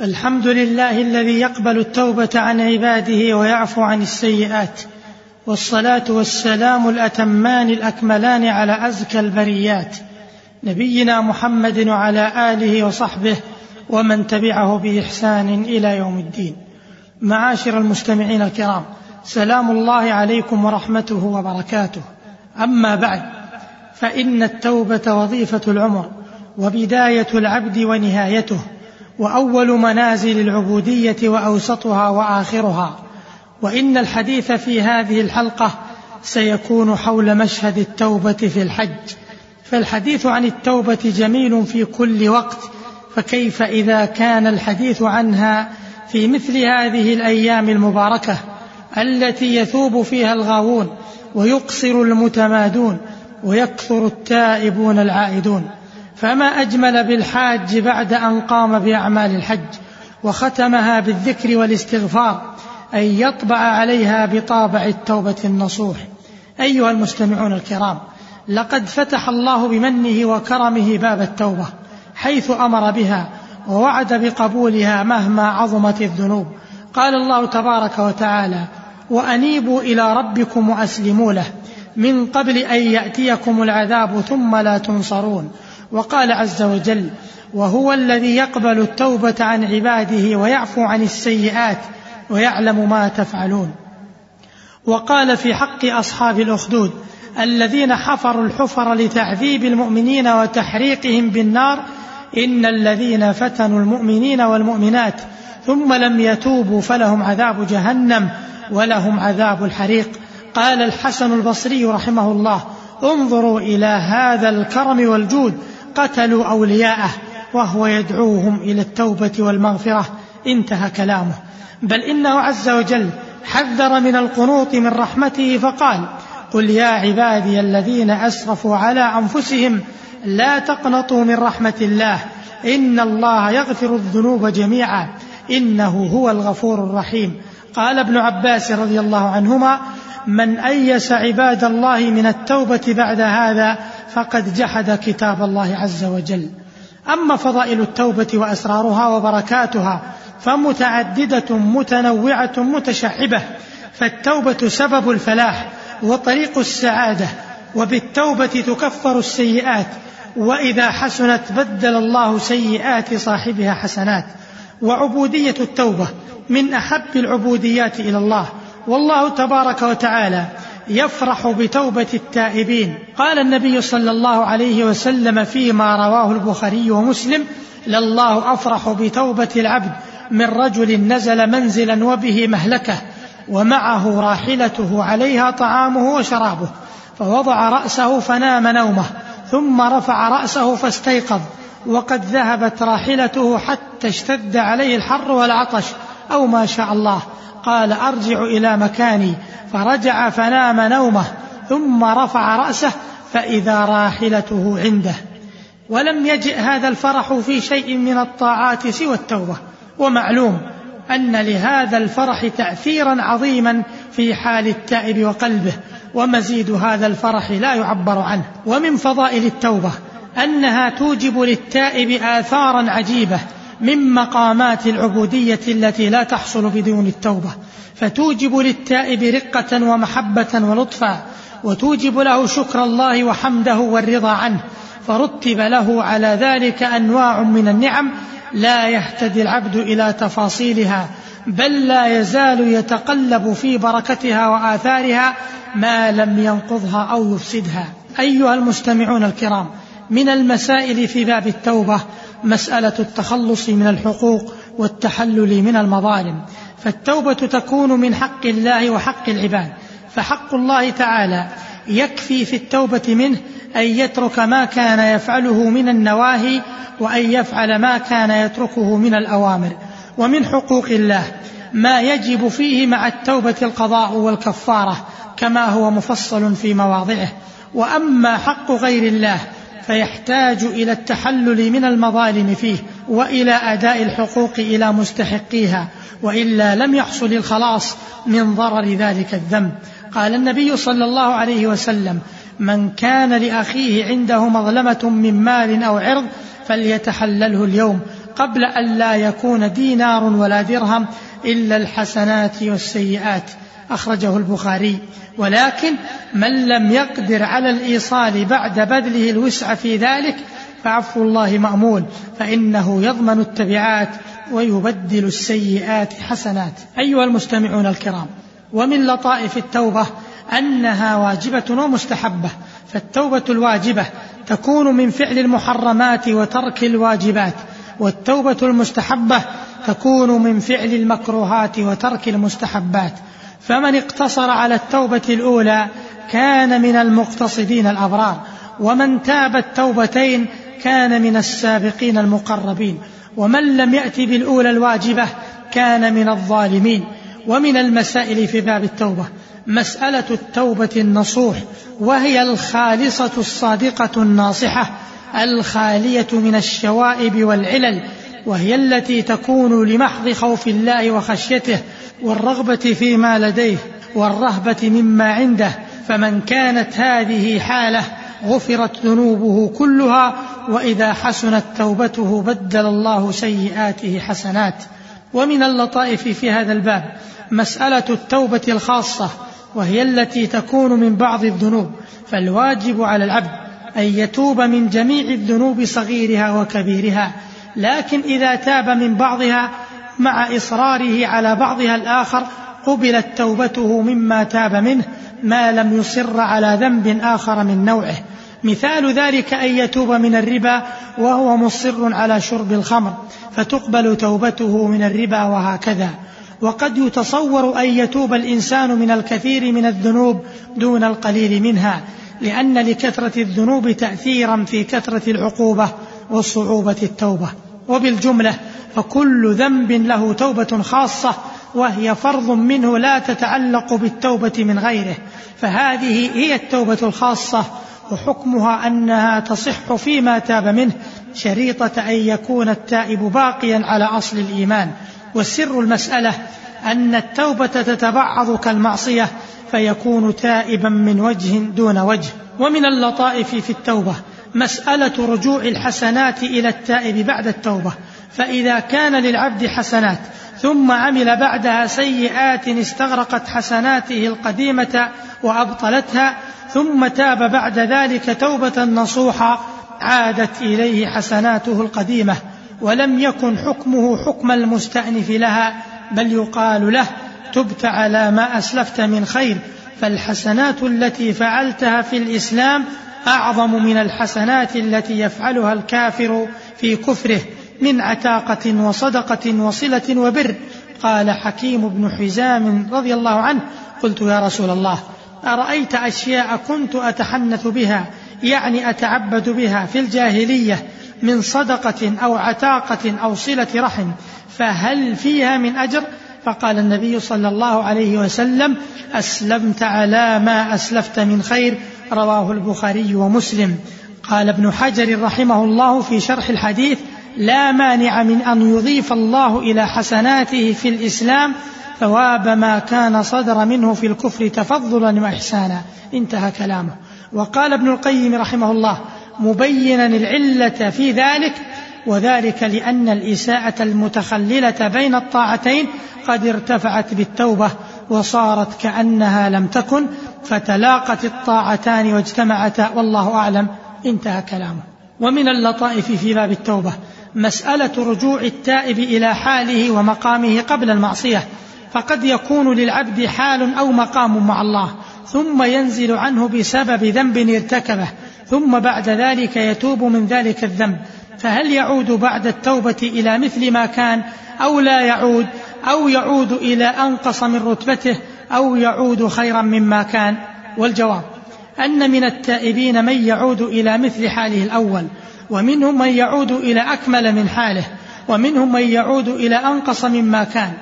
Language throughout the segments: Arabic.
الحمد لله الذي يقبل التوبة عن عباده ويعفو عن السيئات والصلاة والسلام الأتمان الأكملان على أزكى البريات نبينا محمد وعلى آله وصحبه ومن تبعه بإحسان إلى يوم الدين. معاشر المستمعين الكرام سلام الله عليكم ورحمته وبركاته. أما بعد فإن التوبة وظيفة العمر وبداية العبد ونهايته. وأول منازل العبودية وأوسطها وآخرها. وإن الحديث في هذه الحلقة سيكون حول مشهد التوبة في الحج. فالحديث عن التوبة جميل في كل وقت فكيف إذا كان الحديث عنها في مثل هذه الأيام المباركة التي يثوب فيها الغاوون ويقصر المتمادون ويكثر التائبون العائدون. فما أجمل بالحاج بعد أن قام بأعمال الحج وختمها بالذكر والاستغفار أن يطبع عليها بطابع التوبة النصوح. أيها المستمعون الكرام لقد فتح الله بمنه وكرمه باب التوبة حيث أمر بها ووعد بقبولها مهما عظمت الذنوب. قال الله تبارك وتعالى وأنيبوا إلى ربكم وأسلموا له من قبل أن يأتيكم العذاب ثم لا تنصرون. وقال عز وجل وهو الذي يقبل التوبة عن عباده ويعفو عن السيئات ويعلم ما تفعلون. وقال في حق أصحاب الأخدود الذين حفروا الحفر لتعذيب المؤمنين وتحريقهم بالنار إن الذين فتنوا المؤمنين والمؤمنات ثم لم يتوبوا فلهم عذاب جهنم ولهم عذاب الحريق. قال الحسن البصري رحمه الله انظروا إلى هذا الكرم والجود قتلوا أولياءه وهو يدعوهم إلى التوبة والمغفرة. انتهى كلامه. بل إنه عز وجل حذر من القنوط من رحمته فقال قل يا عبادي الذين أسرفوا على أنفسهم لا تقنطوا من رحمة الله. إن الله يغفر الذنوب جميعا. إنه هو الغفور الرحيم. قال ابن عباس رضي الله عنهما من أيس عباد الله من التوبة بعد هذا فقد جحد كتاب الله عز وجل. أما فضائل التوبة وأسرارها وبركاتها فمتعددة متنوعة متشعبة. فالتوبة سبب الفلاح وطريق السعادة وبالتوبة تكفر السيئات. وإذا حسنت بدل الله سيئات صاحبها حسنات. وعبودية التوبة من أحب العبوديات إلى الله. والله تبارك وتعالى يفرح بتوبة التائبين. قال النبي صلى الله عليه وسلم فيما رواه البخاري ومسلم لله أفرح بتوبة العبد من رجل نزل منزلا وبه مهلكة ومعه راحلته عليها طعامه وشرابه فوضع رأسه فنام نومه ثم رفع رأسه فاستيقظ وقد ذهبت راحلته حتى اشتد عليه الحر والعطش أو ما شاء الله. قال أرجع إلى مكاني. فرجع فنام نومه ثم رفع رأسه فإذا راحلته عنده. ولم يجئ هذا الفرح في شيء من الطاعات سوى التوبة. ومعلوم أن لهذا الفرح تأثيرا عظيما في حال التائب وقلبه. ومزيد هذا الفرح لا يعبر عنه. ومن فضائل التوبة أنها توجب للتائب آثارا عجيبة. من مقامات العبودية التي لا تحصل بدون التوبة فتوجب للتائب رقة ومحبة ولطفا وتوجب له شكر الله وحمده والرضا عنه فرتب له على ذلك أنواع من النعم لا يهتدي العبد إلى تفاصيلها بل لا يزال يتقلب في بركتها وآثارها ما لم ينقضها أو يفسدها. أيها المستمعون الكرام من المسائل في باب التوبة مسألة التخلص من الحقوق والتحلل من المظالم فالتوبة تكون من حق الله وحق العباد. فحق الله تعالى يكفي في التوبة منه أن يترك ما كان يفعله من النواهي وأن يفعل ما كان يتركه من الأوامر. ومن حقوق الله ما يجب فيه مع التوبة القضاء والكفارة كما هو مفصل في مواضعه. وأما حق غير الله فيحتاج إلى التحلل من المظالم فيه وإلى أداء الحقوق إلى مستحقيها وإلا لم يحصل الخلاص من ضرر ذلك الذنب. قال النبي صلى الله عليه وسلم من كان لأخيه عنده مظلمة من مال أو عرض فليتحلله اليوم قبل أن لا يكون دينار ولا درهم إلا الحسنات والسيئات. أخرجه البخاري. ولكن من لم يقدر على الإيصال بعد بذله الوسع في ذلك فعفو الله مأمول فإنه يضمن التبعات ويبدل السيئات حسنات. أيها المستمعون الكرام ومن لطائف التوبة أنها واجبة ومستحبة فالتوبة الواجبة تكون من فعل المحرمات وترك الواجبات والتوبة المستحبة تكون من فعل المكروهات وترك المستحبات. فمن اقتصر على التوبة الأولى كان من المقتصدين الأبرار ومن تاب التوبتين كان من السابقين المقربين ومن لم يأت بالأولى الواجبة كان من الظالمين. ومن المسائل في باب التوبة مسألة التوبة النصوح وهي الخالصة الصادقة الناصحة الخالية من الشوائب والعلل. وهي التي تكون لمحض خوف الله وخشيته والرغبة فيما لديه والرهبة مما عنده فمن كانت هذه حالة غفرت ذنوبه كلها وإذا حسنت توبته بدل الله سيئاته حسنات. ومن اللطائف في هذا الباب مسألة التوبة الخاصة وهي التي تكون من بعض الذنوب. فالواجب على العبد أن يتوب من جميع الذنوب صغيرها وكبيرها لكن إذا تاب من بعضها مع إصراره على بعضها الآخر قبلت توبته مما تاب منه ما لم يصر على ذنب آخر من نوعه. مثال ذلك أن يتوب من الربا وهو مصر على شرب الخمر فتقبل توبته من الربا وهكذا. وقد يتصور أن يتوب الإنسان من الكثير من الذنوب دون القليل منها لأن لكثرة الذنوب تاثيرا في كثرة العقوبة وصعوبه التوبة. وبالجملة فكل ذنب له توبة خاصة وهي فرض منه لا تتعلق بالتوبة من غيره فهذه هي التوبة الخاصة وحكمها أنها تصح فيما تاب منه شريطة أن يكون التائب باقيا على أصل الإيمان. والسر المسألة أن التوبة تتبعض كالمعصية فيكون تائبا من وجه دون وجه. ومن اللطائف في التوبة مسألة رجوع الحسنات إلى التائب بعد التوبة فإذا كان للعبد حسنات ثم عمل بعدها سيئات استغرقت حسناته القديمة وأبطلتها ثم تاب بعد ذلك توبة نصوحا عادت إليه حسناته القديمة ولم يكن حكمه حكم المستأنف لها بل يقال له تبت على ما أسلفت من خير فالحسنات التي فعلتها في الإسلام أعظم من الحسنات التي يفعلها الكافر في كفره من عتاقة وصدقة وصلة وبر. قال حكيم بن حزام رضي الله عنه قلت يا رسول الله أرأيت أشياء كنت أتحنث بها يعني أتعبد بها في الجاهلية من صدقة أو عتاقة أو صلة رحم فهل فيها من أجر؟ فقال النبي صلى الله عليه وسلم أسلمت على ما أسلفت من خير رواه البخاري ومسلم. قال ابن حجر رحمه الله في شرح الحديث لا مانع من أن يضيف الله إلى حسناته في الإسلام ثواب ما كان صدر منه في الكفر تفضلا واحسانا انتهى كلامه. وقال ابن القيم رحمه الله مبينا العلة في ذلك وذلك لأن الإساءة المتخللة بين الطاعتين قد ارتفعت بالتوبة وصارت كأنها لم تكن فتلاقت الطاعتان واجتمعتا والله أعلم انتهى كلامه. ومن اللطائف في باب التوبة مسألة رجوع التائب إلى حاله ومقامه قبل المعصية فقد يكون للعبد حال أو مقام مع الله ثم ينزل عنه بسبب ذنب ارتكبه ثم بعد ذلك يتوب من ذلك الذنب. فهل يعود بعد التوبة إلى مثل ما كان أو لا يعود أو يعود إلى أنقص من رتبته أو يعود خيرا مما كان والجواب أن من التائبين من يعود إلى مثل حاله الأول ومنهم من يعود إلى أكمل من حاله ومنهم من يعود إلى أنقص مما كان.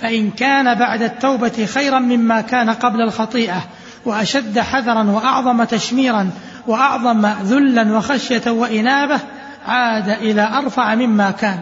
فإن كان بعد التوبة خيرا مما كان قبل الخطيئة وأشد حذرا وأعظم تشميرا وأعظم ذلا وخشية وإنابة عاد إلى أرفع مما كان.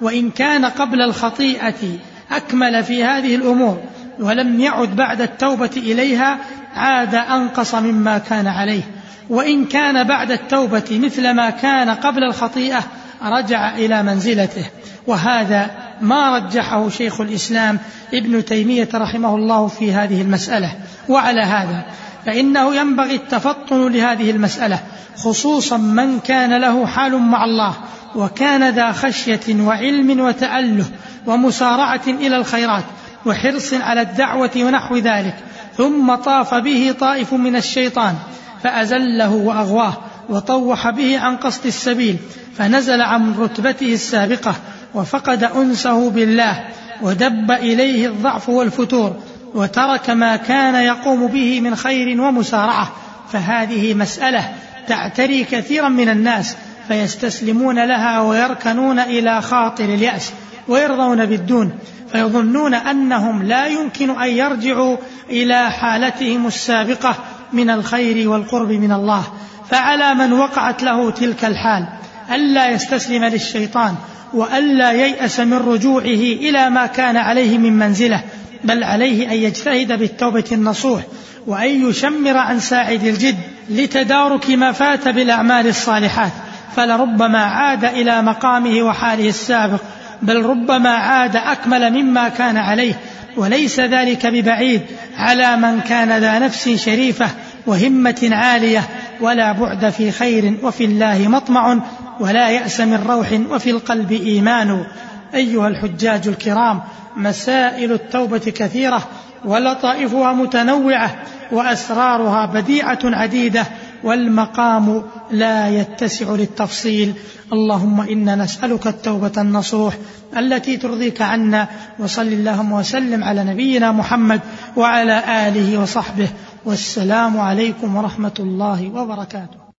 وإن كان قبل الخطيئة أكمل في هذه الأمور ولم يعد بعد التوبة إليها عاد أنقص مما كان عليه. وإن كان بعد التوبة مثل ما كان قبل الخطيئة رجع إلى منزلته. وهذا ما رجحه شيخ الإسلام ابن تيمية رحمه الله في هذه المسألة. وعلى هذا فإنه ينبغي التفطن لهذه المسألة خصوصا من كان له حال مع الله وكان ذا خشية وعلم وتأله ومسارعة إلى الخيرات. وحرص على الدعوة ونحو ذلك. ثم طاف به طائف من الشيطان فأزله وأغواه وطوح به عن قصد السبيل فنزل عن رتبته السابقة وفقد أنسه بالله ودب إليه الضعف والفتور وترك ما كان يقوم به من خير ومسارعة. فهذه مسألة تعتري كثيرا من الناس فيستسلمون لها ويركنون إلى خاطر اليأس. ويرضون بالدون فيظنون أنهم لا يمكن أن يرجعوا إلى حالتهم السابقة من الخير والقرب من الله. فعلى من وقعت له تلك الحال ألا يستسلم للشيطان وألا ييأس من رجوعه إلى ما كان عليه من منزلة بل عليه أن يجتهد بالتوبة النصوح وأن يشمر عن ساعد الجد لتدارك ما فات بالأعمال الصالحات. فلربما عاد إلى مقامه وحاله السابق بل ربما عاد أكمل مما كان عليه وليس ذلك ببعيد على من كان ذا نفس شريفة وهمة عالية ولا بعد في خير وفي الله مطمع ولا يأس من روح وفي القلب إيمان. أيها الحجاج الكرام مسائل التوبة كثيرة ولطائفها متنوعة وأسرارها بديعة عديدة والمقام لا يتسع للتفصيل. اللهم إنا نسألك التوبة النصوح التي ترضيك عنا وصل اللهم وسلم على نبينا محمد وعلى آله وصحبه. والسلام عليكم ورحمة الله وبركاته.